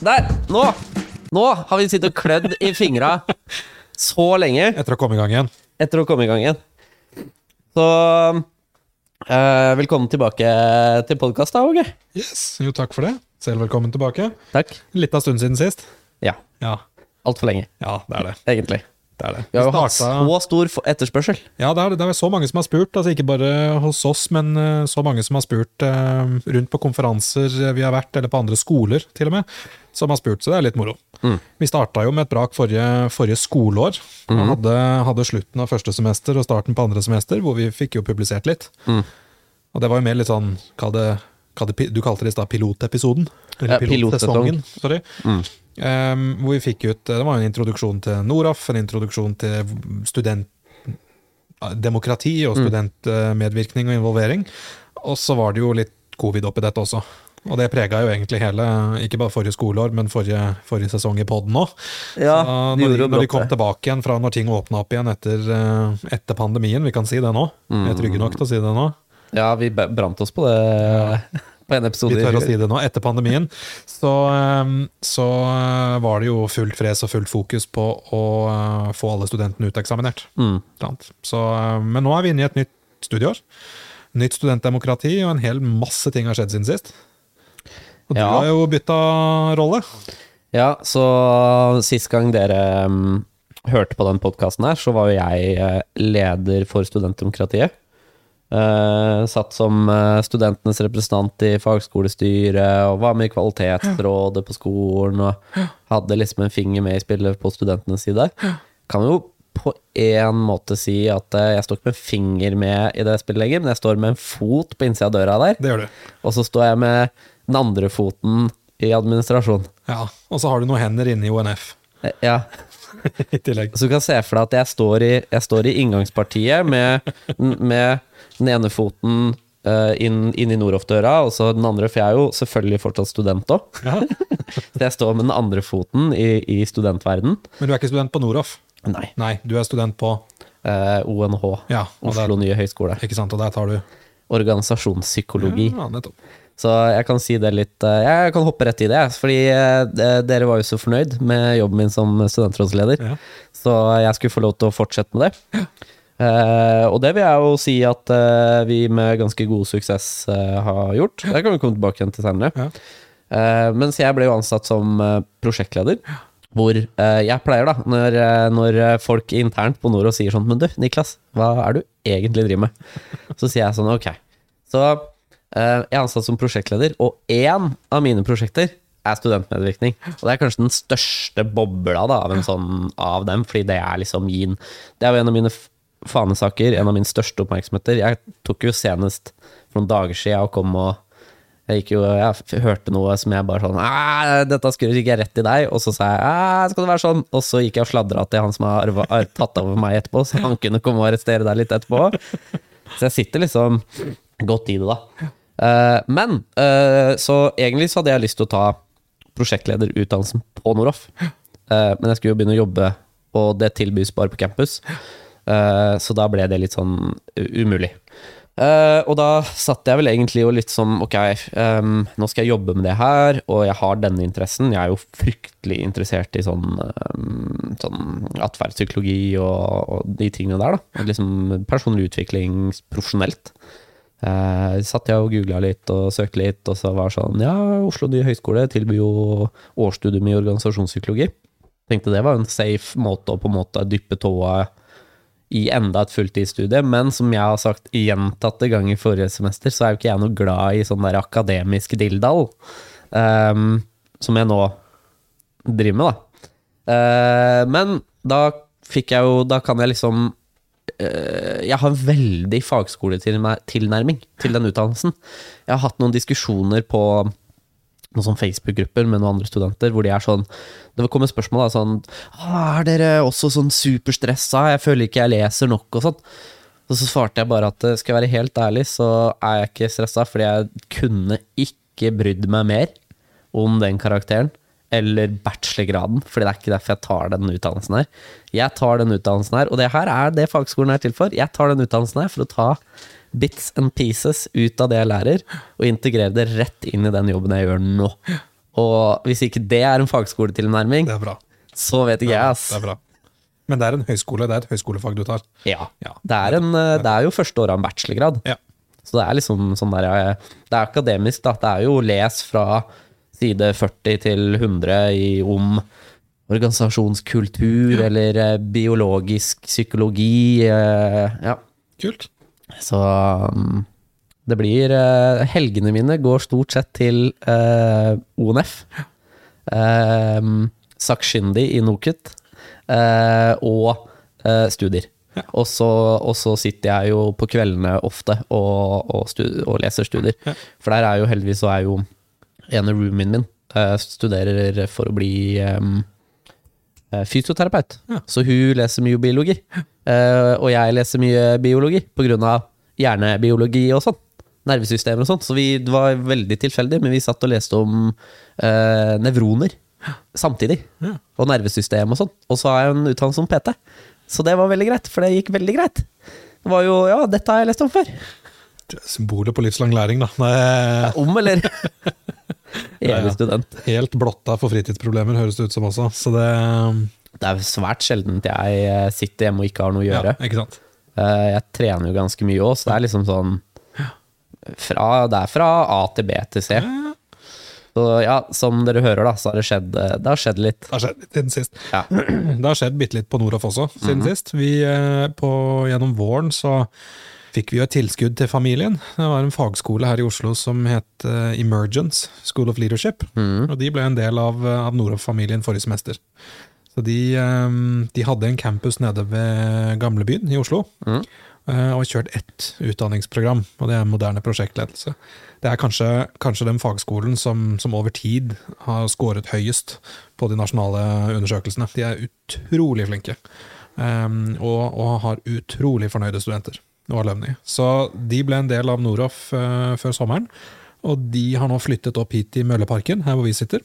Der! Nå! Nå har vi sittet og klødd i fingra så lenge Etter å komme i gang igjen. etter å komme i gang igjen. Så eh, velkommen tilbake til podkast, da, Åge. Yes, Jo, takk for det. Selv velkommen tilbake. Takk. Litt av stund siden sist. Ja. Ja, Altfor lenge, ja det er det. egentlig. Det, er det. Vi har jo hatt så stor etterspørsel. Ja, det er, det. det er så mange som har spurt. Altså Ikke bare hos oss, men eh, så mange som har spurt eh, rundt på konferanser vi har vært, eller på andre skoler til og med, som har spurt. Så det er litt moro. Mm. Vi starta jo med et brak forrige, forrige skoleår. Mm. hadde, hadde slutten av første semester og starten på andre semester, hvor vi fikk jo publisert litt. Mm. Og det var jo mer litt sånn kall det, Du kalte det i stad pilotepisoden? Ja, pilotsesongen, sorry. Mm. Um, hvor vi fikk ut Det var jo en introduksjon til Noraf, en introduksjon til studentdemokrati og Mm. studentmedvirkning og involvering. Og så var det jo litt covid oppi dette også. Og det prega jo egentlig hele, ikke bare forrige skoleår, men forrige, forrige sesong i poden òg. Ja, når, de når de kom tilbake igjen fra når ting åpna opp igjen etter, eh, etter pandemien, vi kan si det nå. Vi er trygge nok til å si det nå. Ja, vi brant oss på det på en episode. Vi tør å si det nå, etter pandemien, så, eh, så eh, var det jo fullt fres og fullt fokus på å eh, få alle studentene uteksaminert. Mm. Så, eh, men nå er vi inne i et nytt studieår. Nytt studentdemokrati, og en hel masse ting har skjedd siden sist. Og du Ja. har jo bytta rolle. Ja, så sist gang dere um, hørte på den podkasten her, så var jo jeg leder for studentdemokratiet. Eh, satt som eh, studentenes representant i fagskolestyret og var med i kvalitetsrådet på skolen og hadde liksom en finger med i spillet på studentenes side. Kan jo på en måte si at eh, jeg står ikke med en finger med i det spillet lenger, men jeg står med en fot på innsida av døra der, Det gjør du. og så står jeg med den andre foten i administrasjon. Ja. Og så har du noen hender inne i ONF Ja, i tillegg. Så du kan se for deg at jeg står i, jeg står i inngangspartiet med, med den ene foten uh, inn, inn i Noroff-døra, og så den andre, for jeg er jo selvfølgelig fortsatt student òg. Ja. Så jeg står med den andre foten i, i studentverden. Men du er ikke student på Noroff? Nei. Nei, du er student på uh, ONH. Ja, og der, Oslo nye høgskole. ikke sant, og der tar du Organisasjonspsykologi. Ja, nettopp. Så jeg kan si det litt eh, Jeg kan hoppe rett i det, fordi eh, dere var jo så fornøyd med jobben min som studentrådsleder. Ja. Så jeg skulle få lov til å fortsette med det. Eh, og det vil jeg jo si at eh, vi med ganske god suksess eh, har gjort. Det kan vi komme tilbake igjen til senere. Ja. Eh, mens jeg ble jo ansatt som eh, prosjektleder. Hvor eh, jeg pleier, da, når, når folk internt på Noro sier sånn Men du, Niklas, hva er du egentlig driver med? Så sier jeg sånn, ok. Så eh, jeg er ansatt som prosjektleder, og én av mine prosjekter er studentmedvirkning. Og det er kanskje den største bobla da, av, en sånn, av dem, fordi det er liksom min Det er jo en av mine fanesaker, en av mine største oppmerksomheter. Jeg tok jo senest for noen dager siden og kom og jeg gikk jo, jeg hørte noe som jeg bare sånn Dette skulle ikke jeg rett i deg. Og så sa jeg skal det være sånn? Og så gikk jeg og sladra til han som har har tatt over meg etterpå, så han kunne komme og arrestere deg litt etterpå. Så jeg sitter liksom godt i det, da. Uh, men uh, så egentlig så hadde jeg lyst til å ta prosjektlederutdannelsen på Noroff. uh, men jeg skulle jo begynne å jobbe, og det tilbys bare på campus. Eh, så da ble det litt sånn umulig. Uh, og da satt jeg vel egentlig og litt sånn Ok, um, nå skal jeg jobbe med det her, og jeg har denne interessen. Jeg er jo fryktelig interessert i sånn, um, sånn atferdspsykologi og, og de tingene der, da. Liksom personlig utvikling profesjonelt. Uh, satt jeg og googla litt og søkte litt, og så var sånn Ja, Oslo nye høgskole tilbyr jo årsstudium i organisasjonspsykologi. Tenkte det var en safe måte å på en måte dyppe tåa i enda et fulltidsstudie, men som jeg har sagt gjentatte ganger forrige semester, så er jo ikke jeg noe glad i sånn der akademisk dilldall, um, som jeg nå driver med, da. Uh, men da fikk jeg jo Da kan jeg liksom uh, Jeg har en veldig fagskoletilnærming til den utdannelsen. Jeg har hatt noen diskusjoner på noen sånn Facebook-grupper med noen andre studenter, hvor de er sånn Det kommer spørsmål da, sånn «Ah, Er dere også sånn superstressa? Jeg føler ikke jeg leser nok, og sånn. Og så svarte jeg bare at skal jeg være helt ærlig, så er jeg ikke stressa, fordi jeg kunne ikke brydd meg mer om den karakteren. Eller bachelorgraden, fordi det er ikke derfor jeg tar den utdannelsen her. Jeg tar den utdannelsen her, og det her er det fagskolen er til for. Jeg tar den utdannelsen her for å ta bits and pieces ut av det jeg lærer, og integrere det rett inn i den jobben jeg gjør nå. Og hvis ikke det er en fagskoletilnærming, Det bra. så vet ikke jeg, ass. Det er bra. Men det er en høyskole, det er et høyskolefag du tar. Ja. Ja. Det, er en, eh, det er jo første året av en bachelorgrad. Ja. Så det er liksom sånn der eh, Det er akademisk, da. Det er jo les fra side 40 til 100 i, om organisasjonskultur eller eh, biologisk psykologi. eh, Ja. Kult. Så um, det blir eh, Helgene mine går stort sett til eh, ONF. Eh, sakkyndig i NOKUT. eh, og eh, studier. Ja. Og, så, og så sitter jeg jo på kveldene ofte og, og, og leser studier. Ja. For der er jo heldigvis så er jo ene roomien min eh, studerer for å bli eh, fysioterapeut. Ja. Så hun leser mye biologi. Uh, og jeg leser mye biologi av hjernebiologi og sånn. Nervesystemer og sånn. Så vi, det var veldig tilfeldig, men vi satt og leste om uh, nevroner samtidig. Ja. Og nervesystem og sånn. Og så har jeg en utdannelse som PT. Så det var veldig greit, for det gikk veldig greit. Det var jo Ja, dette har jeg lest om før. Symbolet på livslang læring, da. Nei. Om, eller? Evig student. helt blotta for fritidsproblemer, høres det ut som også. Så det Det er svært sjeldent jeg eh, sitter hjemme og ikke har noe å gjøre. Ja, ikke sant. Eh, Jeg trener jo ganske mye òg, så det er liksom sånn fra, Det er fra A til B til C. Så ja, som dere hører, da, så har det skjedd, eh, det har skjedd litt. Det har skjedd litt siden sist. Ja. Det har skjedd bitte litt på Noroff også, siden sist. Vi, på, gjennom våren så fikk vi jo et tilskudd til familien. Det var en fagskole her i Oslo som het eh, Emergence School of Leadership. Og de ble en del av, eh, av Noroff-familien forrige semester. Så de, eh, de hadde en campus nede ved gamlebyen i Oslo. Eh, Og har kjørt ett utdanningsprogram, og det er moderne prosjektledelse. Det er kanskje, kanskje den fagskolen som, som over tid har skåret høyest på de nasjonale undersøkelsene. De er utrolig flinke, um, og, og har utrolig fornøyde studenter og alumni. Så de ble en del av Noroff uh, før sommeren, og de har nå flyttet opp hit i Mølleparken, her hvor vi sitter.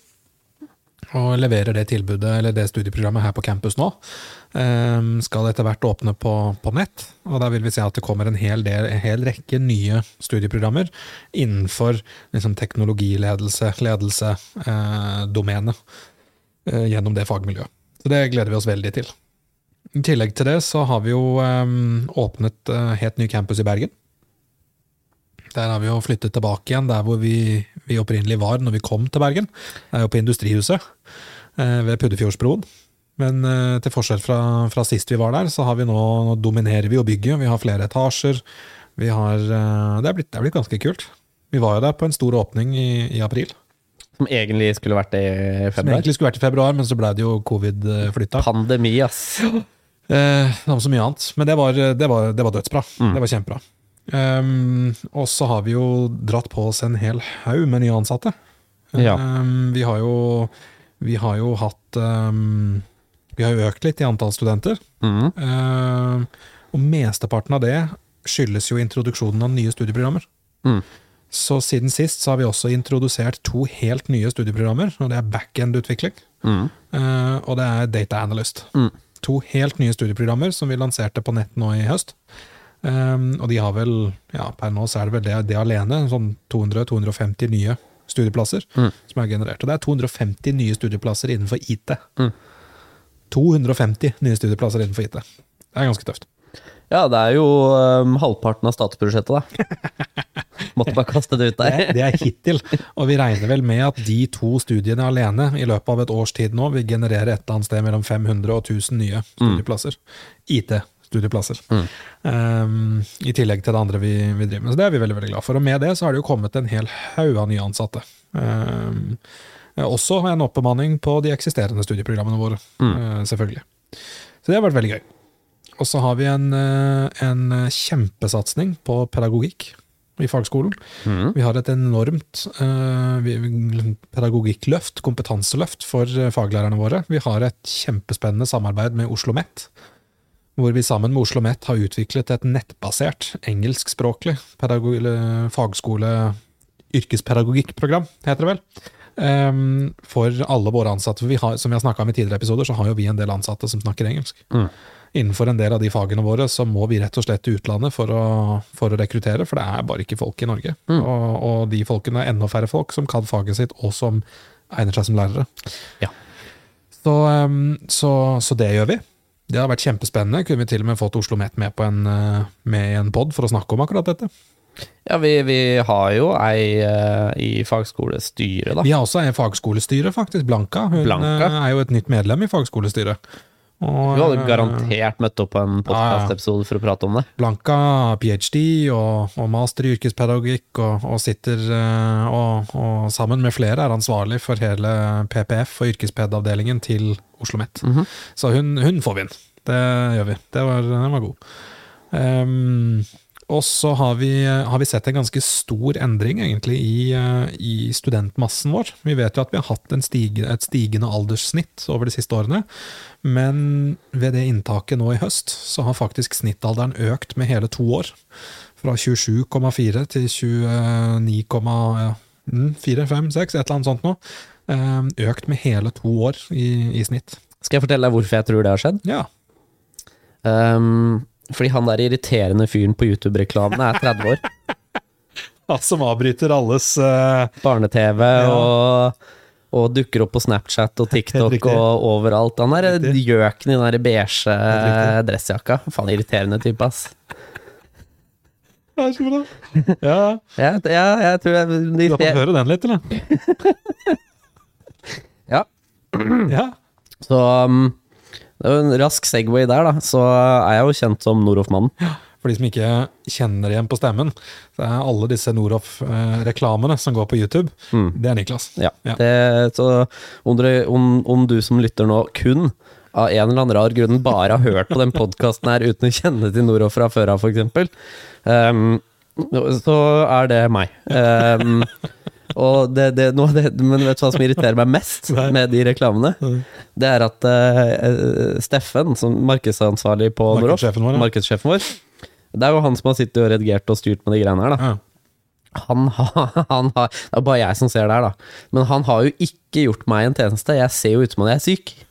Og leverer det tilbudet, eller det studieprogrammet her på campus nå. Um, skal etter hvert åpne på, på nett, og da vil vi se at det kommer en hel, del, en hel rekke nye studieprogrammer innenfor liksom, teknologiledelse, ledelse, eh, domenet, eh, gjennom det fagmiljøet. Så det gleder vi oss veldig til. I tillegg til det så har vi jo eh, åpnet eh, helt ny campus i Bergen. Der har vi jo flyttet tilbake igjen der hvor vi, vi opprinnelig var når vi kom til Bergen. Det er jo på Industrihuset eh, ved Puddefjordsbroen. Men eh, til forskjell fra, fra sist vi var der, så har vi nå, nå dominerer vi jo bygget. Vi har flere etasjer. Vi har, det, er blitt, det er blitt ganske kult. Vi var jo der på en stor åpning i, i april. Som egentlig skulle vært i februar? Som egentlig skulle vært i februar, men så ble det jo covid eh, flytta. Pandemi, ass. Eh, var så mye annet. Men det var, det var, det var dødsbra. Det var kjempebra. Um, og så har vi jo dratt på oss en hel haug med nye ansatte. Ja. Um, vi har jo Vi har jo hatt um, Vi har jo økt litt i antall studenter. Mm. Um, og mesteparten av det skyldes jo introduksjonen av nye studieprogrammer. Mm. Så siden sist så har vi også introdusert to helt nye studieprogrammer. og Det er backend-utvikling mm. uh, og det er data analyst. Mm. To helt nye studieprogrammer som vi lanserte på nett nå i høst. Um, og de har vel, ja, per nå så er det vel det, det alene, sånn 200-250 nye studieplasser Mm. som er generert. Og det er 250 nye studieplasser innenfor IT. Mm. 250 nye studieplasser innenfor IT. Det er ganske tøft. Ja, det er jo um, halvparten av statsbudsjettet, da. Måtte bare kaste det ut der. det er hittil, og vi regner vel med at de to studiene alene i løpet av et års tid nå vil generere et eller annet sted mellom 500 og 1000 nye studieplasser. IT-studieplasser. Mm. Um, I tillegg til det andre vi, vi driver med. Så det er vi veldig veldig glad for. Og med det så har det jo kommet en hel haug av nye ansatte. Um, også en oppbemanning på de eksisterende studieprogrammene våre, uh, selvfølgelig. Så det har vært veldig gøy. Og så har vi en, uh, en kjempesatsing på pedagogikk i fagskolen. Mm. Vi har et enormt uh, pedagogikkløft, kompetanseløft for eh, faglærerne våre. Vi har et kjempespennende samarbeid med Oslo OsloMet, hvor vi sammen med Oslo OsloMet har utviklet et nettbasert engelskspråklig fagskole yrkespedagogikkprogram, heter det vel. Um, for alle våre ansatte. Vi har, som vi har snakka om i tidligere episoder, så har jo vi en del ansatte som snakker engelsk. Mm. Innenfor en del av de fagene våre så må vi rett og slett til utlandet for å, for å rekruttere, for det er bare ikke folk i Norge. Mm. Og, og de folkene er enda færre folk som kan faget sitt, og som egner seg som lærere. Ja. Så, um, så, så det gjør vi. Det har vært kjempespennende. Kunne vi til og med fått Oslo Met med, på en, uh, med en pod for å snakke om akkurat dette. Ja, vi, vi har jo ei uh, i fagskolestyret, da. Vi har også ei i fagskolestyret, faktisk. Blanka. Hun Blanka. uh, er jo et nytt medlem i fagskolestyret. Og, Du hadde garantert møtt opp på en podkastepisode for å prate om det. Blanka ph.d. Og, og master i yrkespedagogikk, og, og sitter uh, og, og sammen med flere er ansvarlig for hele PPF og yrkesped-avdelingen til Oslo Met. -hmm. Så hun, hun får vi inn. Det gjør vi. Det var, den var god. Ehm, og så har vi, har vi sett en ganske stor endring egentlig i, eh, i studentmassen vår. Vi vet jo at vi har hatt en stige, et stigende alderssnitt over de siste årene. Men ved det inntaket nå i høst, så har faktisk snittalderen økt med hele to år. Fra 27,4 til 29,4, 5, 6, et eller annet sånt nå. Ehm, Økt med hele to år i, i snitt. Skal jeg fortelle deg hvorfor jeg tror det har skjedd? Ja. Um, fordi han der irriterende fyren på YouTube-reklamene er 30 år. Han som avbryter alles uh... Barne-TV og, og dukker opp på Snapchat og TikTok og overalt. Han er gjøken i den der beige dressjakka. Faen, irriterende type, ass. Det er så bra. Ja, Ja, ja, jeg tror jeg, du har fått høre den litt, eller? Ja. Ja. Så um, det er jo en rask Segway der, da. Så er jeg jo kjent som Noroff-mannen. Ja, For de som ikke kjenner igjen på stemmen, så er alle disse Noroff-reklamene som går på YouTube, Mm. det er Niklas. Ja. Ja. Det, så om, dere, om, om du som lytter nå kun av en eller annen rar grunn bare har hørt på den podkasten her uten å kjenne til Noroff fra før av, f.eks., um, så er det meg. Um, og det, det, noe det, men vet du hva som irriterer meg mest med de reklamene? Det er at uh, Steffen, som markedsansvarlig på Noroff, Markedssjefen vår, det er jo han som har sittet og redigert og styrt med de greiene her, da. Ja. Han har, han har Det er bare jeg som ser det her, da. Men han har jo ikke gjort meg en tjeneste. Jeg ser jo ut som om jeg er syk.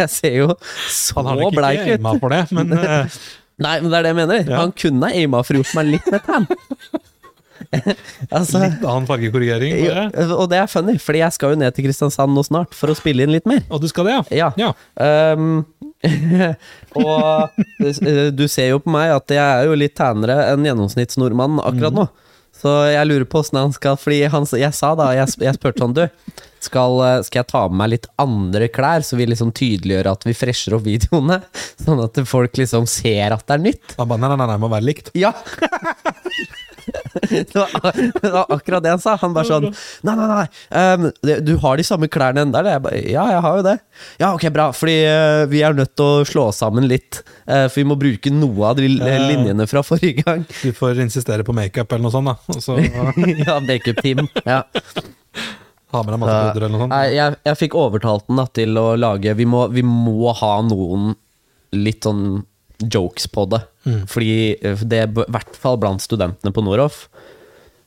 Jeg ser jo så Han har nok bleik ikke ut. aima for det, men eh, Nei, men det er det jeg mener. Ja. Han kunne aima for å gjort meg litt med tan. altså, litt annen fargekorrigering. jo, og det er funny, fordi jeg skal jo ned til Kristiansand nå snart for å spille inn litt mer. Og du skal det, ja? Ja. Ja. Um, og eh, du ser jo på meg at jeg er jo litt tænere enn gjennomsnittsnordmannen akkurat nå. Så jeg lurer på åssen han skal Fordi han, jeg sa da, jeg, jeg spurte sånn Du, skal, eh, skal jeg ta med meg litt andre klær, så vi liksom tydeliggjør at vi fresher opp videoene? Sånn at folk liksom ser at det er nytt? Han bare nei, nei, nei, må være likt. Ja! Det var, det var akkurat det han sa. Han bare sånn Nei, nei, nei. Um, du har de samme klærne enda? eller?» Jeg bare, ja, jeg har jo det. Ja, ok, bra. Fordi uh, vi er nødt til å slå sammen litt. Uh, for vi må bruke noe av de linjene fra forrige gang. Du får insistere på makeup eller noe sånt, da. Og så ja, makeup-team. Ja. ha med deg masse pudder eller noe sånt. Nei, jeg, jeg fikk overtalt den da, til å lage vi må, vi må ha noen litt sånn jokes på det. Fordi eh, det, i hvert fall blant studentene på Noroff,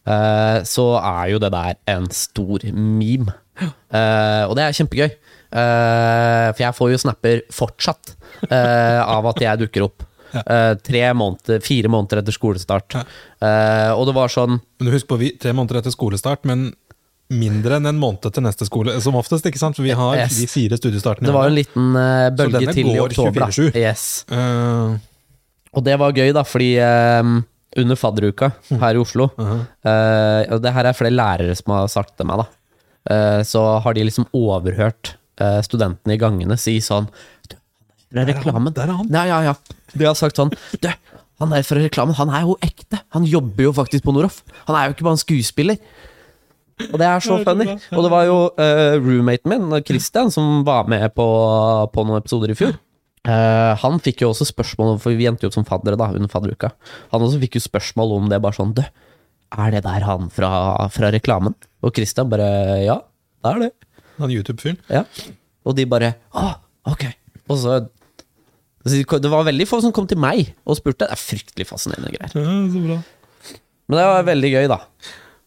eh, så er jo det der en stor meme. Eh, og det er kjempegøy. Eh, for jeg får jo snapper fortsatt eh, av at jeg dukker opp. Eh, tre måneder, fire måneder etter skolestart. Uh, og det var sånn Men du husk på, vi, tre måneder etter skolestart, men mindre enn en måned til neste skole. Som oftest, ikke sant? For vi har Yes. de fire studiestartene. Det var jo en liten uh, bølge til i oktober. Så denne går 24/7. Yes. Uh. Og det var gøy, da, fordi eh, under fadderuka her i Oslo eh, og Det her er flere lærere som har sagt til meg, da. Så har de liksom overhørt studentene i gangene si sånn Du, han er reklamen. Der er han. Ja, ja, ja. De har sagt sånn Du, han er fra reklamen. Han er jo ekte. Han jobber jo faktisk på Noroff. Han er jo ikke bare en skuespiller. Og det er så funny. Og det var jo uh, roommaten min, Christian, som var med på, på noen episoder i fjor. Uh, han fikk jo også spørsmål, for vi endte jo opp som faddere da, under fadderuka. Han også fikk jo spørsmål om det, bare sånn Du, er det der han fra, fra reklamen? Og Christian bare Ja, det er det. Han YouTube-fyren. Ja. Og de bare Å, ok. Og så så Det var veldig få som kom til meg og spurte. Det er fryktelig fascinerende greier. Ja, så bra. Men det var veldig gøy, da.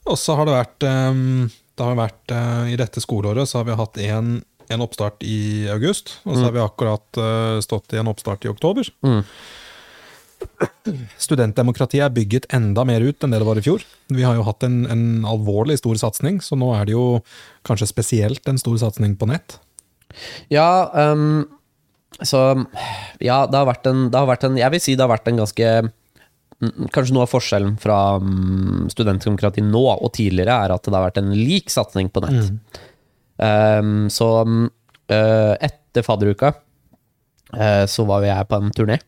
Og så har det vært, ehm, det har vært eh, I dette skoleåret så har vi hatt en, en oppstart i august, og så har vi akkurat eh, stått i en oppstart i oktober. Mm. studentdemokratiet er bygget enda mer ut enn det det var i fjor. Vi har jo hatt en, en alvorlig stor satsing, så nå er det jo kanskje spesielt en stor satsing på nett. Ja, um, så Ja, det har, vært en, det har vært en Jeg vil si det har vært en ganske mm, Kanskje noe av forskjellen fra mm, studentdemokrati nå og tidligere er at det har vært en lik satsing på nett. Ehm, så mm, eh, etter fadderuka uh, så var jo jeg på en turné.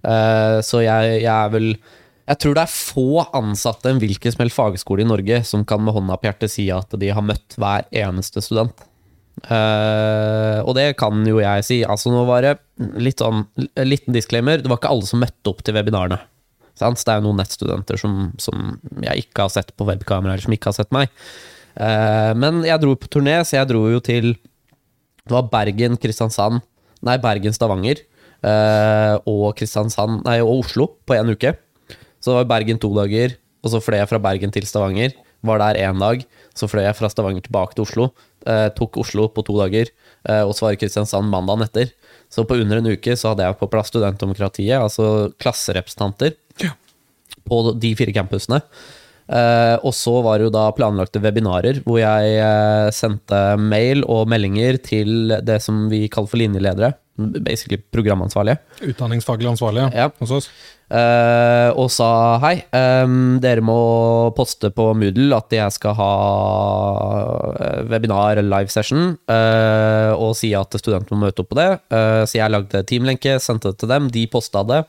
Uh, så jeg, jeg er vel Jeg tror det er få ansatte en hvilken som helst fagskole i Norge som kan med hånda på hjertet si at de har møtt hver eneste student. Uh, og det kan jo jeg si. Altså Nå var det litt sånn en liten disclaimer. Det var ikke alle som møtte opp til webinarene. Sant? Det er jo noen nettstudenter som, som jeg ikke har sett på webkamera, eller som ikke har sett meg. Eh, men jeg dro på turné, så jeg dro jo til Det var Bergen, Kristiansand Nei, Bergen, Stavanger eh, og Kristiansand Nei, og Oslo på én uke. Så det var Bergen to dager, og så fløy jeg fra Bergen til Stavanger. Var der én dag. Så fløy jeg fra Stavanger tilbake til Oslo. Eh, tok Oslo på to dager, og så var Kristiansand mandagen etter. Så på under en uke så hadde jeg på plass studentdemokratiet, altså klasserepresentanter. På de fire campusene. Uh, og så var det jo da planlagte webinarer, hvor jeg uh, sendte mail og meldinger til det som vi kaller for linjeledere. Basically programansvarlige. Utdanningsfaglig ansvarlige Ja. hos oss. Uh, og sa hei, um, dere må poste på Moodle at jeg skal ha webinar eller live session, og si at studentene må møte opp på det. Så jeg lagde teamlenke, sendte det til dem, de posta det.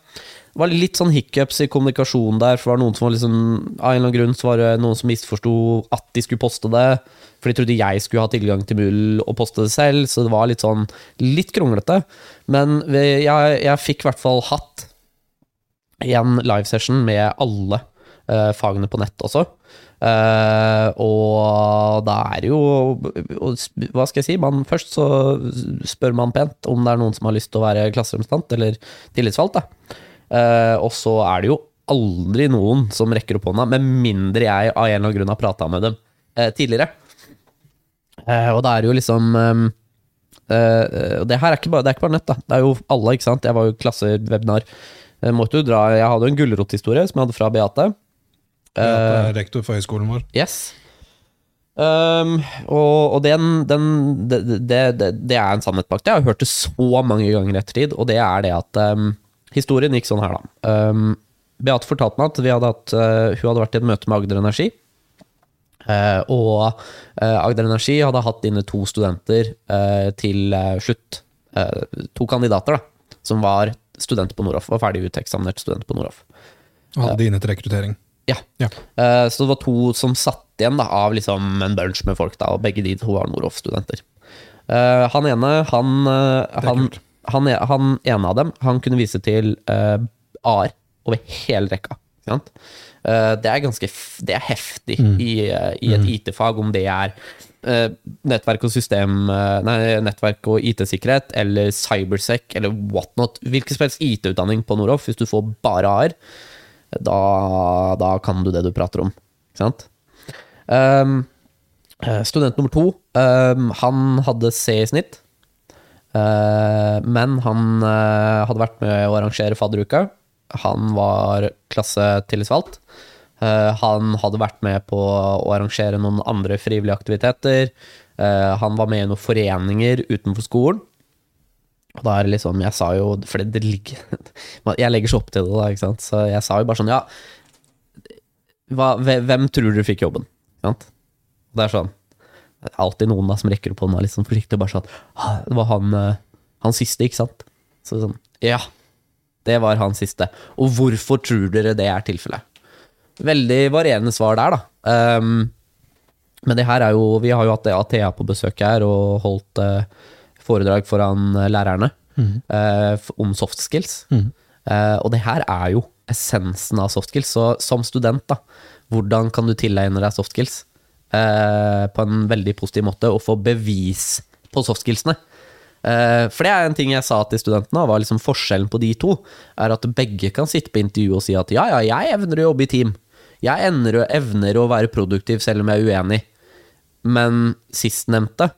Det var litt sånn hiccups i kommunikasjonen der, for det var noen som var liksom Av en eller annen grunn så var det noen som misforsto at de skulle poste det, for de trodde jeg skulle ha tilgang til Mull og poste det selv, så det var litt sånn litt kronglete. Men jeg, jeg fikk i hvert fall hatt en livesession med alle uh, fagene på nett også. Uh, og da er det jo Hva skal jeg si? Man, først så spør man pent om det er noen som har lyst til å være klasserepresentant eller tillitsvalgt. Da. Eh, og så er det jo aldri noen som rekker opp hånda, med mindre jeg av en eller annen grunn har prata med dem eh, tidligere. Eh, og da er det jo liksom ehm, eh, det her er ikke bare, det er ikke bare nett, da. Det er jo alle, ikke sant. Jeg var jo klassewebinar. Måtte jo dra Jeg hadde jo en gulrothistorie som jeg hadde fra Beate. Beate er rektor for høyskolen vår. Yes. Um, og og den, den det, det, det, det er en sannhet bak det. Jeg har hørt det så mange ganger i ettertid, og det er det at um, Historien gikk sånn her, da. Um, Beate fortalte meg at vi hadde hatt, uh, hun hadde vært i et møte med Agder Energi. Uh, og uh, Agder Energi hadde hatt inne to studenter til slutt. To kandidater, da. Som var studenter på Noroff. Var ferdig uteksaminert studenter på Noroff. Og hadde de inne til rekruttering. Ja. Ja. Så det var to som satt igjen da, av liksom en bunch med folk, da, og begge de to var Noroff-studenter. Han ene, han, han. Han, han ene av dem, han kunne vise til uh, AR over hele rekka. Uh. Eh, det er ganske Det er heftig i, uh, i et IT-fag, om det er uh, nettverk og system eh, Nei, nettverk og IT-sikkerhet, eller cybersec, eller whatnot. Hvilken som helst IT-utdanning på Noroff, hvis du får bare AR, da, da kan du det du prater om. Ikke sant? Um, eh, student nummer to, um, han hadde C i snitt. Eh, men han eh, hadde vært med å arrangere fadderuka. Han var klassetillitsvalgt. Eh, han hadde vært med på å arrangere noen andre frivillige aktiviteter. Han var med i noen foreninger utenfor skolen. Og da er det liksom, jeg sa jo For det, det ligger Jeg legger så opp til det, da, ikke sant. Så jeg sa jo bare sånn, ja hva, Hvem tror du fikk jobben? Sant? Det er sånn det er alltid noen da som rekker opp hånda litt sånn forsiktig og bare sånn «Ah, Det var han, eh, han siste, ikke sant? Så sånn, ja. Det var han siste. Og hvorfor tror dere det er tilfellet? Veldig varierende svar der, da. Um, men det her er jo Vi har jo hatt Athea på besøk her og holdt uh, foredrag foran eh, lærerne mm. uh, om soft skills. Eh, og det her er jo essensen av soft skills. Så som student, da, hvordan kan du tilegne deg soft skills på en veldig positiv måte, og få bevis på soft skillsene? Eh, for det er en ting jeg sa til studentene, var liksom forskjellen på de to, er at begge kan sitte på intervju og si at ja, ja, jeg evner å jobbe i team. Jeg evner, evner å være produktiv selv om jeg er uenig. Men sistnevnte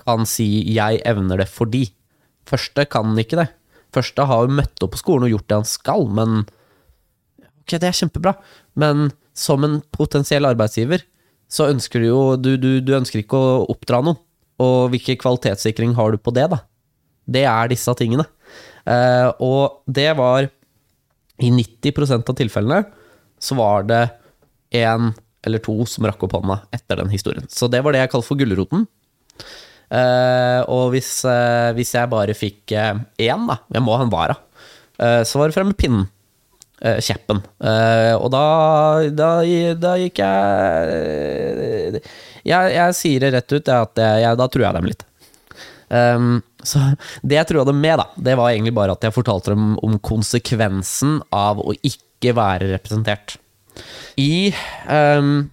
kan si 'jeg evner det fordi'. Første kan ikke det. Første har jo møtt opp på skolen og gjort det han skal, men ok, det er kjempebra, men som en potensiell arbeidsgiver, så ønsker du jo du, du, du ønsker ikke å oppdra noen. Og hvilken kvalitetssikring har du på det, da? Det er disse tingene. Eh, og det var I 90% av tilfellene så var det én eller to som rakk opp hånda etter den historien. Så det var det jeg kaller for gulroten. Eh, og hvis, eh, hvis jeg bare fikk eh, én, da, jeg må ha en vara, eh, så var det frem med pinnen. Eh, kjeppen. Eh, og da, da, da gikk jeg Jeg, jeg sier det rett ut, at jeg, da tror jeg dem litt. Um, så det jeg trua dem med, da, det var egentlig bare at jeg fortalte dem om konsekvensen av å ikke være representert. I um,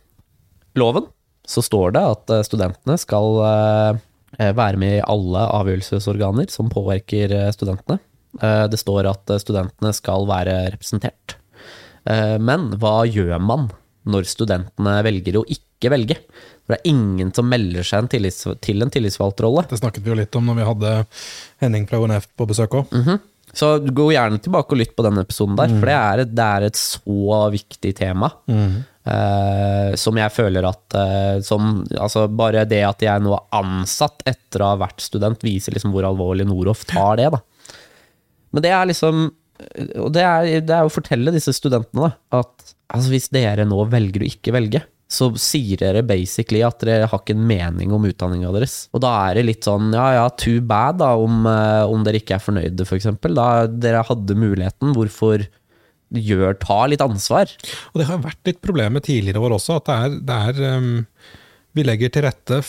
loven så står det at eh, studentene skal uh, være med i alle avgjørelsesorganer som påvirker studentene. Uh, det står at studentene skal være representert. Men hva gjør man når studentene velger å ikke velge? For det er ingen som melder seg en tillits, til en tillitsvalgtrolle. Det snakket vi jo litt om når vi hadde Henning fra ONF på besøk òg. Mm -hmm. Så gå gjerne tilbake og lytt på den episoden der, mm. for det er, et, det er, et, så viktig tema. Mm. Uh, som jeg føler at uh, som, altså Bare det at jeg nå er ansatt etter å ha vært student, viser liksom hvor alvorlig Noroff tar det. da. Men det er liksom Og det er, det er å fortelle disse studentene da, at altså, hvis dere nå velger å ikke velge, så sier dere basically at dere har ikke en mening om utdanninga deres. Og da er det litt sånn ja ja, too bad da, om, uh, om dere ikke er fornøyde, f.eks. For da dere hadde muligheten, hvorfor gjør, ta litt ansvar? Og det har vært litt problemet tidligere år også, at det er, det er um, Vi legger til rette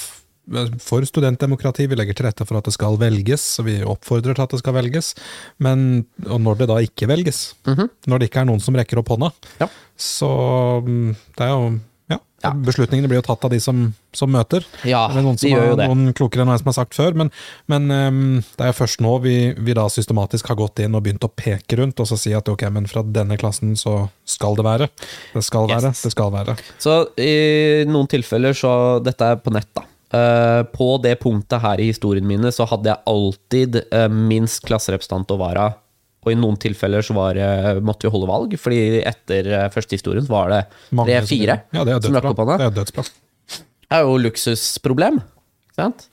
for studentdemokrati, vi legger til rette for at det skal velges, og vi oppfordrer til at det skal velges. Men og når det da ikke velges, mm -hmm. når det ikke er noen som rekker opp hånda, ja. så um, det er jo ja. Beslutningene blir jo tatt av de som, som møter. Ja, det er noen, som de gjør jo det. noen klokere enn jeg som har sagt før, men, men um, det er først nå vi, vi, da systematisk har gått inn og begynt å peke rundt og så si at ok, men fra denne klassen så skal det være. Det skal være, det skal være. Så i noen tilfeller så Dette er på nett, da. Uh, på det punktet her i historien mine så hadde jeg alltid uh, minst klasserepresentant og vara og i noen tilfeller så var, måtte vi holde valg, fordi etter eh, første historien var det tre-fire ja, som rakk opp hånda. Det er dødsbra. Det er jo luksusproblem, ikke sant?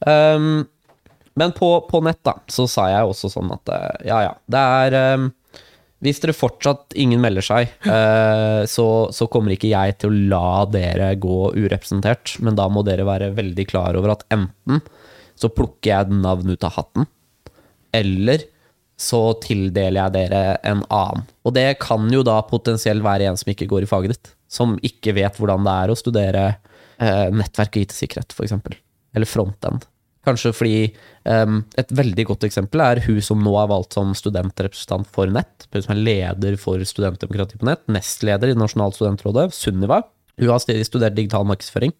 Um, men på, på, nett da, så sa jeg også sånn at eh, ja, ja, det er um, Hvis dere fortsatt ingen melder seg, uh, så, så, kommer ikke jeg til å la dere gå urepresentert, men da må dere være veldig klar over at enten så plukker jeg et navn ut av hatten, eller så tildeler jeg dere en annen. Og det kan jo da potensielt være en som ikke går i faget ditt. Som ikke vet hvordan det er å studere eh, nettverk og IT-sikkerhet, f.eks. Eller frontend. Kanskje fordi um, Et veldig godt eksempel er hun som nå er valgt som studentrepresentant for nett. Hun som er leder for studentdemokrati på nett. Nestleder i Nasjonalt studentrådet, Sunniva. Hun har studert digital markedsføring.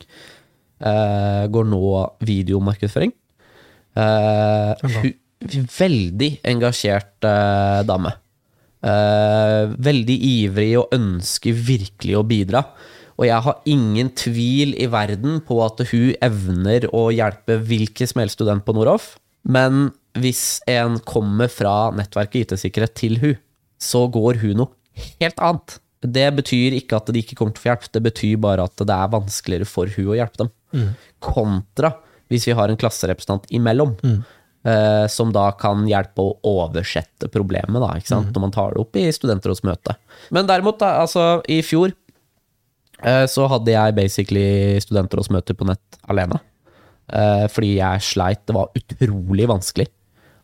Uh, går nå videomarkedsføring. Uh, hun, veldig engasjert uh, dame. Veldig ivrig og ønsker virkelig å bidra. Og jeg har ingen tvil i verden på at hun evner å hjelpe hvilken som helst student på Noroff. Men hvis en kommer fra nettverket IT-sikkerhet til hun, så går hun noe helt annet. Det betyr ikke at de ikke kommer til å få hjelp, det betyr bare at det er vanskeligere for hun å hjelpe dem. Mm. Kontra hvis vi har en klasserepresentant imellom. Mm. eh, som da kan hjelpe å oversette problemet, da? Mm. når man tar det opp i studentrådsmøtet. Men derimot, da, altså, i fjor så hadde jeg basically studentrådsmøter på nett alene. Uh, fordi jeg sleit. Det var utrolig vanskelig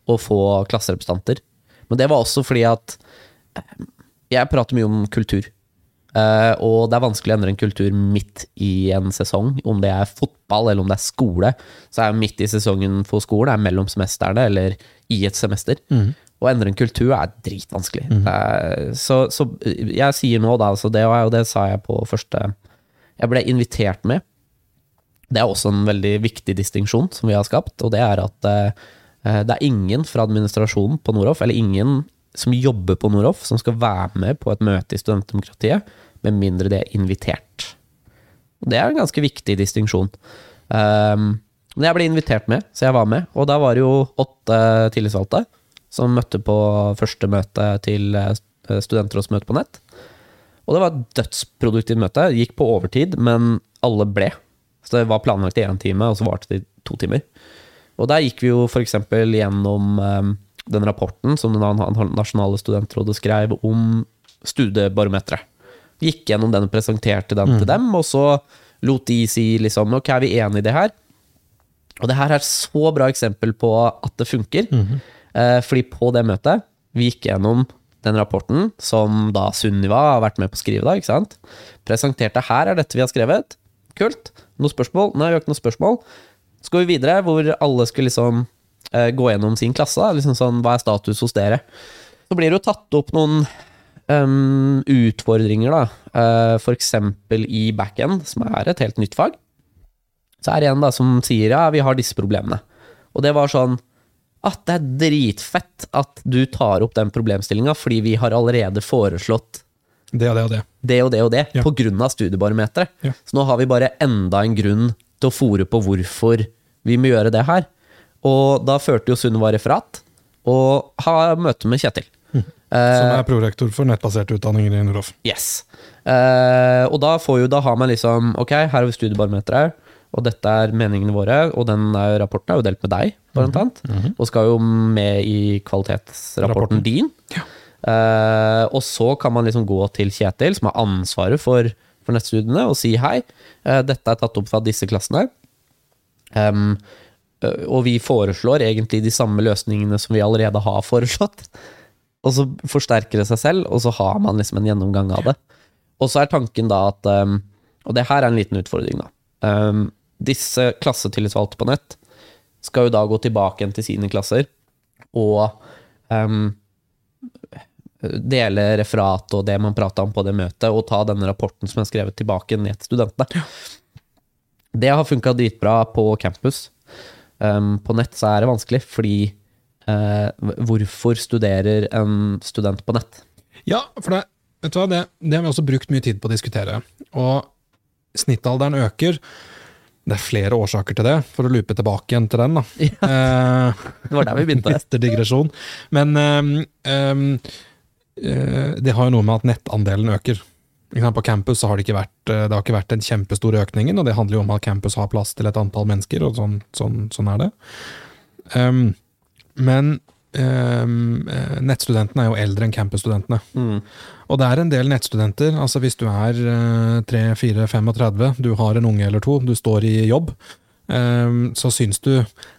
å få klasserepresentanter. Men det var også fordi at jeg prater mye om kultur. Og det er vanskelig å endre en kultur midt i en sesong. Om det er fotball eller om det er skole, så er jeg midt i sesongen for skole, det er mellom semestrene eller i et semester. Mm. Å endre en kultur er dritvanskelig. Mm. Uh, så, så, jeg sier nå, da, altså det, og det sa jeg på første Jeg ble invitert med. Det er også en veldig viktig distinksjon som vi har skapt, og det er at uh, det er ingen fra administrasjonen på Noroff, eller ingen som jobber på Noroff, som skal være med på et møte i studentdemokratiet med mindre de er invitert. Det er en ganske viktig distinksjon. Um, men jeg ble invitert med, så jeg var med. Og da var det jo åtte tillitsvalgte som møtte på første møte til eh, studentrådsmøte på nett. Og det var et dødsproduktivt møte. Gikk på overtid, men alle ble. Så det var planlagt i én time, og så varte det i to timer. Og der gikk vi jo f.eks. gjennom um, den rapporten som det nasjonale studentrådet skrev om studiebarometeret. Gikk gjennom den og presenterte den mm. til dem, og så lot de si liksom Ok, er vi enige i det her? Og det her er så bra eksempel på at det funker. Mm -hmm. Eh, fordi på det møtet, vi gikk gjennom den rapporten som da Sunniva har vært med på å skrive, da, ikke sant? Presenterte her er dette vi har skrevet. Kult. Noen spørsmål? Nei, vi har ikke noen spørsmål. Så går vi videre, hvor alle skulle liksom eh, gå gjennom sin klasse. Da. Liksom sånn, hva er status hos dere? Så blir det jo tatt opp noen um, utfordringer, da. Uh, for eksempel i backend, som er et helt nytt fag. Så er det en da som sier ja, vi har disse problemene. Og det var sånn at det er dritfett at du tar opp den problemstillinga, fordi vi har allerede foreslått det og det og det. Det og det og det, ja. på grunn av studiebarometeret. Ja. Så nå har vi bare enda en grunn til å fòre på hvorfor vi må gjøre det her. Og da førte jo Sunniva referat, og ha møte med Kjetil. Som er prorektor for nettbaserte utdanninger i Noroff. Yes. Uh, og da, får jo, da har man liksom Ok, her har vi studiebarometeret, og dette er meningene våre, og den rapporten er jo delt med deg, blant annet. Mm -hmm. Og skal jo med i kvalitetsrapporten Rapporten. din. Ja. Uh, og så kan man liksom gå til Kjetil, som har ansvaret for, for nettstudiene, og si hei, uh, dette er tatt opp fra disse klassene. Um, og vi foreslår egentlig de samme løsningene som vi allerede har foreslått og så forsterker det seg selv, og så har man liksom en gjennomgang av det. Og så er tanken da at um, Og det her er en liten utfordring, da. Um, disse klassetillitsvalgte på nett skal jo da gå tilbake igjen til sine klasser og um, dele referat og det man prata om på det møtet, og ta denne rapporten som er skrevet tilbake ned til studentene. Det har funka dritbra på campus. Um, på nett så er det vanskelig, fordi uh, hvorfor studerer en student på nett? Ja, for det, vet du hva, det, det, har vi også brukt mye tid på å diskutere. Og snittalderen øker. Det er flere årsaker til det, for å loope tilbake igjen til den. da. Ja, det var der vi begynte. Etter digresjon. Men um, um, det har jo noe med at nettandelen øker. På campus har det, vært, det har ikke vært den kjempestore økningen, og det handler jo om at campus har plass til et antall mennesker, og sånn, sånn, sånn er det. Um, men Um, nettstudentene er jo eldre enn campusstudentene. Mm. Og det er en del nettstudenter. altså Hvis du er uh, 3-4-35, du har en unge eller to, du står i jobb, så syns du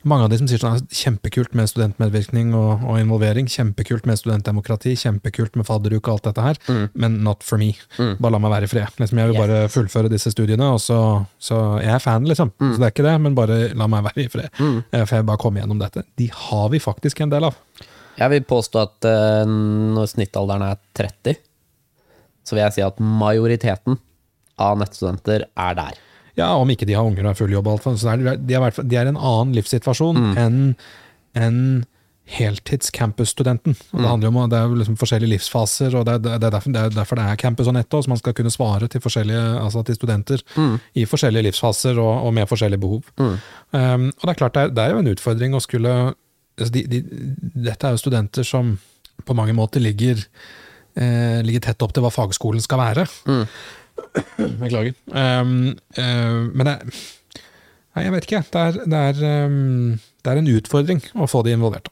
Mange av de som sier sånn kjempekult med studentmedvirkning og, og, involvering, kjempekult med studentdemokrati, kjempekult med fadderuke og alt dette her, mm. men not for me. Mm. Bare la meg være i fred. Liksom, jeg vil yes. bare fullføre disse studiene, og så, så Jeg er fan, liksom. Mm. Så det er ikke det, men bare la meg være i fred. Mm. Eh, for jeg vil bare komme gjennom dette. De har vi faktisk en del av. Jeg vil påstå at uh, når snittalderen er 30, så vil jeg si at majoriteten av nettstudenter er der. Ja, om ikke de har unger og er full jobb, så er de, er, de er en annen livssituasjon mm. enn en heltids-campusstudenten. Mm. Det handler om det er liksom forskjellige livsfaser, og det er, det, er derfor, det er, derfor, det er campus og netto, så man skal kunne svare til, altså til studenter mm. i forskjellige livsfaser og, og med forskjellige behov. Mm. Um, og det er klart, det er, jo en utfordring å skulle altså de, de, Dette er jo studenter som på mange måter ligger, eh, ligger tett opp til hva fagskolen skal være. Beklager. Um, uh, men det Nei, jeg vet ikke. Det er, det, er, um, det er, en utfordring å få de involvert.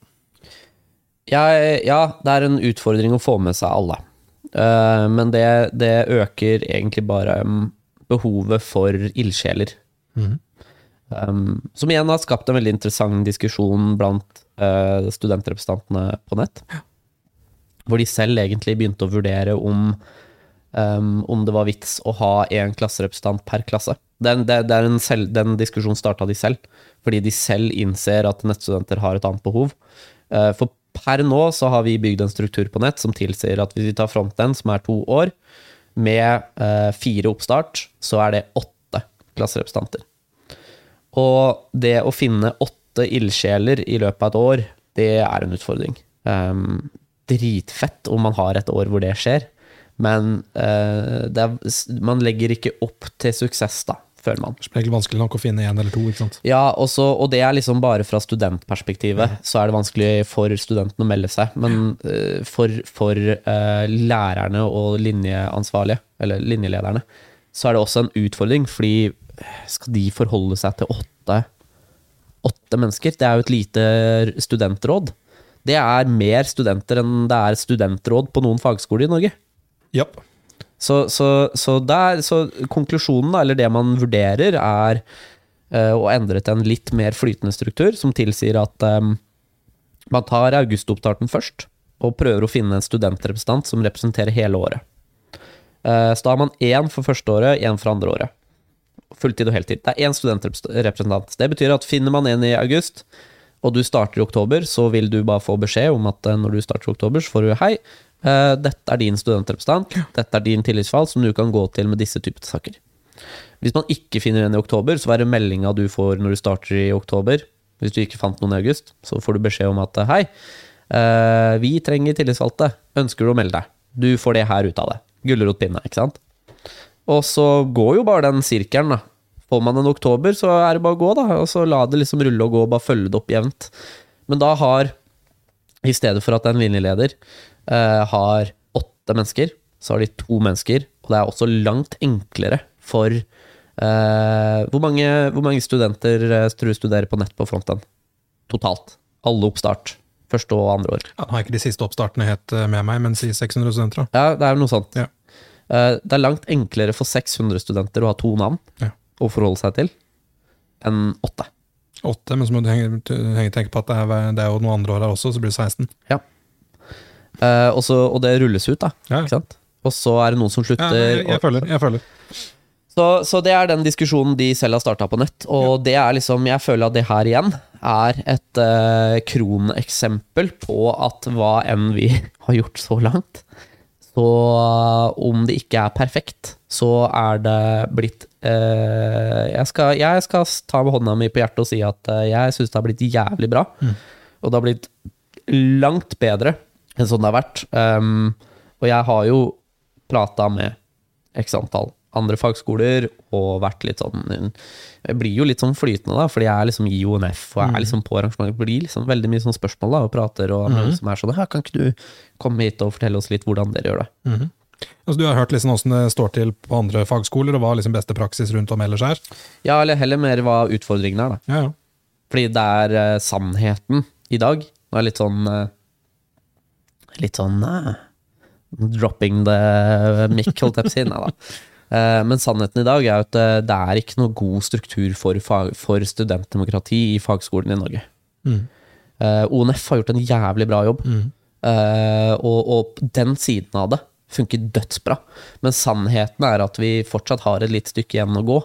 Ja, ja, det er en utfordring å få med seg alle. Uh, men det, det, øker egentlig bare um, behovet for ildsjeler. Mm. Som igjen har skapt en veldig interessant diskusjon blant uh, studentrepresentantene på nett. Hvor de selv egentlig begynte å vurdere om um, om det var vits å ha én klasserepresentant per klasse. Den, det, det selv, den diskusjonen starta de selv, fordi de selv innser at nettstudenter har et annet behov. Uh, for per nå så har vi bygd en struktur på nett som tilsier at hvis vi tar frontend, som er to år, med uh, fire oppstart, så er det åtte klasserepresentanter. Og det å finne åtte ildsjeler i løpet av et år, det er en utfordring. Um, dritfett om man har et år hvor det skjer. Men uh, er, man legger ikke opp til suksess da, føler man. Som regel vanskelig nok å finne én eller to. ikke sant? Ja, og, så, og det er liksom bare fra studentperspektivet, så er det vanskelig for studentene å melde seg. Men uh, for, for uh, lærerne og linjeansvarlige, eller linjelederne, så er det også en utfordring, fordi skal de forholde seg til åtte, åtte mennesker? Det er jo et lite studentråd. Det er mer studenter enn det er studentråd på noen fagskoler i Norge. Ja. Så, så, så, der, så konklusjonen, eller det man vurderer, er uh, å endre til en litt mer flytende struktur, som tilsier at um, man tar augustopptarten først, og prøver å finne en studentrepresentant som representerer hele året. Uh, så da har man én for første året, én for andre året. Fulltid og heltid. Det er én studentrepresentant. Det betyr at finner man en i august, og du starter i oktober, så vil du bare få beskjed om at eh, når du starter i oktober, så får du hei, eh, dette er din studentrepresentant, dette er din tillitsvalg som du kan gå til med disse typer saker. Hvis man ikke finner en i oktober, så er det meldinga du får når du starter i oktober. Hvis du ikke fant noen i august, så får du beskjed om at hei, eh, vi trenger tillitsvalgte, ønsker du å melde deg? Du får det her ut av det. Gulrotpinne, ikke sant? Og så går jo bare den sirkelen, da. Får man en oktober, så er det bare å gå, da. Og så la det liksom rulle og gå, og bare følge det opp jevnt. Men da har, i stedet for at en linjeleder uh, har åtte mennesker, så har de to mennesker. Og det er også langt enklere for uh, hvor, mange, hvor mange studenter uh, tror du studerer på nett på fronten? Totalt. Alle oppstart. Første og andre år. Ja, nå har ikke de siste oppstartene helt eh, med meg, men si 600 studenter. da. Ja, det er jo noe sånt. Ja. Eh, Det er langt enklere for 600 studenter å ha to navn Ja. Å forholde seg til, enn åtte. Åtte, men så må du henge, tenke på at det er, det er jo noen andre år her også, så blir det 16. Eh, også, og det rulles ut, da. Ja, Ikke sant? Og så er det noen som ja, slutter. jeg, jeg føler, jeg føler. så, så det er den diskusjonen de selv har starta på nett. Og det er liksom Jeg føler at det her igjen er et eh, kroneksempel på at hva enn vi har gjort så langt, så om det ikke er perfekt, så er det blitt eh, jeg, skal, jeg skal ta med hånda mi på hjertet og si at eh, jeg syns det har blitt jævlig bra. Og det har blitt langt bedre enn sånn det har vært. Um, og jeg har jo prata med x antall andre fagskoler og vært litt sånn Jeg blir jo litt sånn flytende, da, fordi jeg er liksom i ONF og jeg er liksom på arrangementet. Det blir liksom veldig mye sånn spørsmål da, og prater, og mm. som er sånn her Kan ikke du komme hit og fortelle oss litt hvordan dere gjør det? Altså, du har hørt liksom hvordan det står til på andre fagskoler, og hva liksom beste praksis rundt om ellers er? Ja, eller heller mer hva utfordringen er, da. Ja, ja. Fordi det er uh, sannheten i dag. Det er litt sånn uh, Litt sånn uh, Dropping the mic, holdt jeg på å si. Nei da. Eh, men sannheten i dag er at eh, det er ikke noe god struktur for, for studentdemokrati i fagskolen i Norge. Mm. Eh, ONF har gjort en jævlig bra jobb, Mm. og, og den siden av det funker dødsbra. Men sannheten er at vi fortsatt har et litt stykke igjen å gå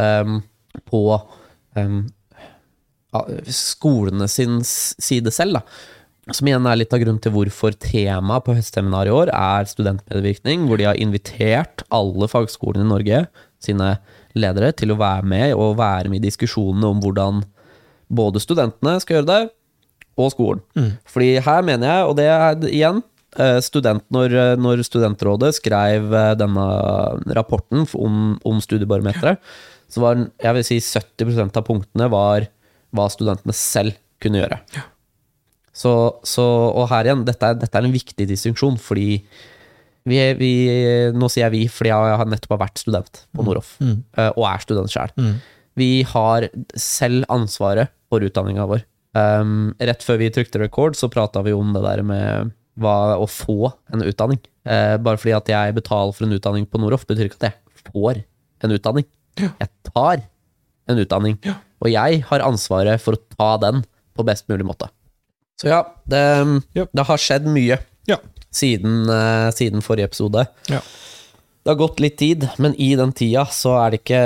um, på um, skolene sin side selv, da. Som igjen er litt av grunnen til hvorfor temaet på høstseminaret i år er studentmedvirkning, hvor de har invitert alle fagskolene i Norge, sine ledere, til å være med og være med i diskusjonene om hvordan både studentene skal gjøre det, og skolen. Fordi her mener jeg, og det er igjen eh, student, når, når Studentrådet skrev eh, denne rapporten om, om studiebarometeret, så var jeg vil si 70% av punktene var hva studentene selv kunne gjøre. Så, så, og her igjen, dette dette er en viktig distinksjon, fordi vi, vi, Nå sier jeg vi, fordi jeg har nettopp har vært student på Noroff, eh, og er student sjøl. Vi har selv ansvaret for utdanninga vår. Um, rett før vi trykte rekord, så prata vi om det der med hva, å få en utdanning. Uh, bare fordi at jeg betaler for en utdanning på Noroff, betyr ikke at jeg får en utdanning. Jeg tar en utdanning, og jeg har ansvaret for å ta den på best mulig måte. Så ja, det, Ja. det har skjedd mye Ja. siden, uh, siden forrige episode. Ja. Det har gått litt tid, men i den tida så er det ikke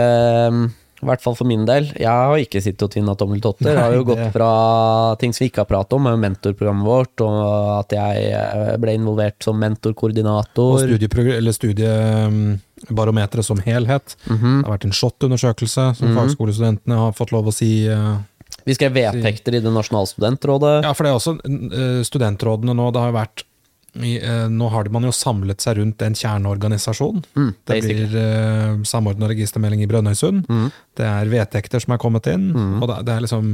um, I hvert fall for min del. Jeg har ikke sittet og tvinna tommeltotter. Jeg har jo gått fra ting som vi ikke har pratet om, mentorprogrammet vårt, og at jeg eh, ble involvert som mentorkoordinator. Og eller studiebarometeret som helhet. Mhm. Det har vært en SHoT-undersøkelse som fagskolestudentene har fått lov å si eh, Vi skrev vedtekter i det nasjonale studentrådet. Ja, for det er også eh, studentrådene nå. Det har jo vært i, eh, nå har man jo samlet seg rundt en kjerneorganisasjon. Mm, Det blir eh, samordna registermelding i Brønnøysund. Mm. Det er vedtekter som er kommet inn. Mm. Og det, det er liksom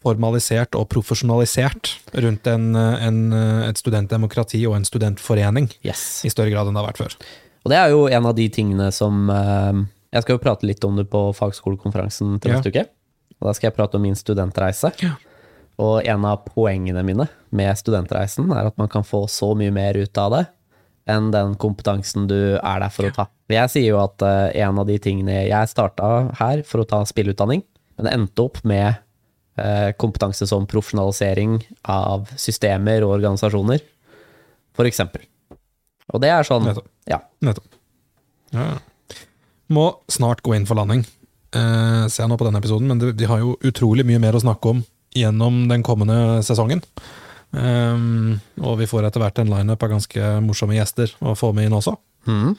formalisert og profesjonalisert rundt en, eh, en, et studentdemokrati og en studentforening Yes. i større grad enn det har vært før. Og det er jo en av de tingene som eh, Jeg skal jo prate litt om det på fagskolekonferansen til Ja. neste uke. Og da skal jeg prate om min studentreise. Ja. Og en av poengene mine med studentreisen er at man kan få så mye mer ut av det enn den kompetansen du er der for å ta. Jeg sier jo at eh, en av de tingene Jeg starta her for å ta spillutdanning, men endte opp med eh, kompetanse som profesjonalisering av systemer og organisasjoner, for eksempel. Og det er sånn Nettopp. Ja. Nettopp. Ja. ja. Må snart gå inn for landing, eh, ser jeg nå på denne episoden, men de, har jo utrolig mye mer å snakke om gjennom den kommende sesongen. Um, og vi får etter hvert en lineup av ganske morsomme gjester å få med inn også. Mhm.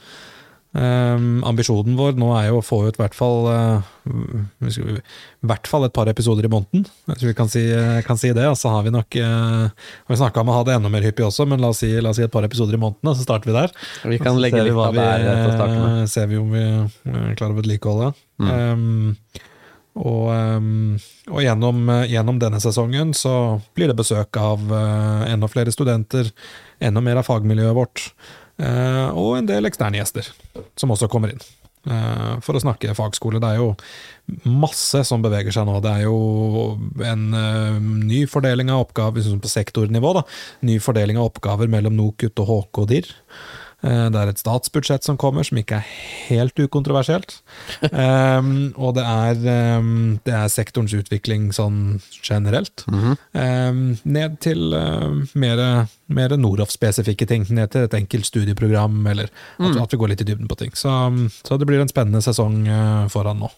Um, ambisjonen vår nå er jo å få ut i hvert fall uh, hvert fall et par episoder i måneden. Jeg tror vi kan si, kan si det. Og så har vi nok uh, Vi snakka om å ha det enda mer hyppig også, men la oss si, la oss si et par episoder i måneden, og så starter vi der. Vi kan legge litt av det her eh, Ser vi om vi eh, klarer å vedlikeholde. Um, og, um, og gjennom, eh, gjennom denne sesongen så blir det besøk av uh, enda flere studenter, enda mer av fagmiljøet vårt, eh, og en del eksterne gjester som også kommer inn. eh, for å snakke fagskole. Det er jo masse som beveger seg nå. Det er jo en eh, ny fordeling av oppgaver sånn på sektornivå. Da. Ny fordeling av oppgaver mellom NOKUT og HK og DIR. Eh, Det er et statsbudsjett som kommer, som ikke er helt ukontroversielt. Um, og det er, um, det er sektorens utvikling sånn generelt. Mhm. Um, ned til uh, mer, mer Noroff-spesifikke ting. Ned til et enkelt studieprogram, eller at, at vi går litt i dybden på ting. Så, så det blir en spennende sesong uh, foran nå.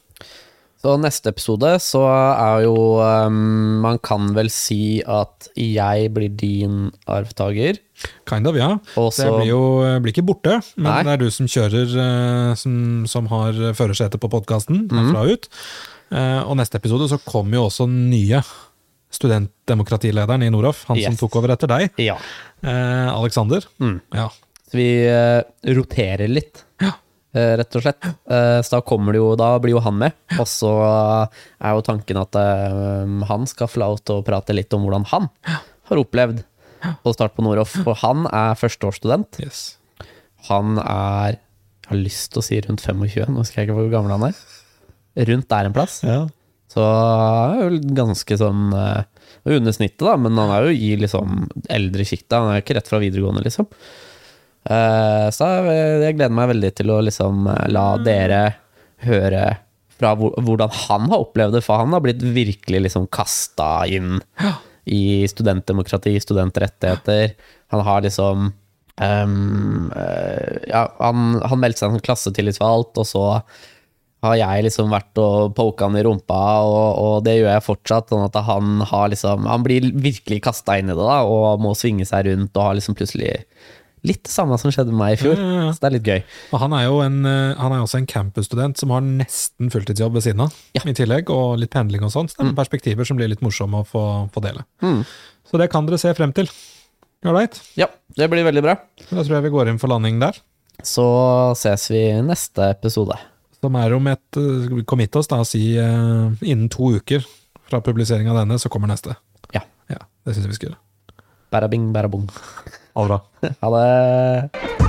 Så neste episode så er jo um, Man kan vel si at jeg blir din arvtaker. Kind of, ja. Også, Det blir jo blir ikke borte, men Nei. det er du som kjører, uh, som, som har førersetet på podkasten herfra ut. Uh, og neste episode så kommer jo også nye studentdemokratilederen i Noroff, han som tok over etter deg, Ja. uh, Alexander. Mm. Ja. Så vi eh, roterer litt, eh, rett og slett. Eh, så da kommer det jo Da blir jo han med. Og så er jo tanken at eh, han skal få lov til å prate litt om hvordan han har opplevd å starte på Noroff. For han er førsteårsstudent. Yes. Han er Jeg har lyst til å si rundt 25, nå husker jeg ikke hvor gammel han er. Rundt der en plass. Ja. Så er jo ganske sånn eh, under snittet, da, men han er jo i liksom eldre sjiktet. Han er jo ikke rett fra videregående, liksom. Eh, så jeg, gleder meg veldig til å liksom eh, la dere høre fra hvordan han har opplevd det, for han har blitt virkelig liksom kasta inn i studentdemokrati, studentrettigheter. Han har liksom um, Ja, han, han meldte seg som klassetillitsvalgt, og så har jeg liksom vært og poka han i rumpa, og, og det gjør jeg fortsatt. Sånn at han har liksom Han blir virkelig kasta inn i det, da, og må svinge seg rundt, og har liksom plutselig Litt det samme som skjedde med meg i fjor. Ja, ja, ja. Så det er litt gøy. Og han er jo en, eh, han er også en campusstudent som har nesten fulltidsjobb ved siden av, Ja. i tillegg, og litt pendling og sånn. Så det er perspektiver som blir litt morsomme å få, få dele. Mm. Så det kan dere se frem til. Ålreit. Ja, det blir veldig bra. Da tror jeg vi går inn for landing der. Så ses vi i neste episode. Som er om et uh, vi committe oss, da, si eh, innen to uker fra publisering av denne, så kommer neste. Ja. Ja, Det syns jeg vi skal gjøre. Bæra bing, bæra bong. Ha det bra. Ha det.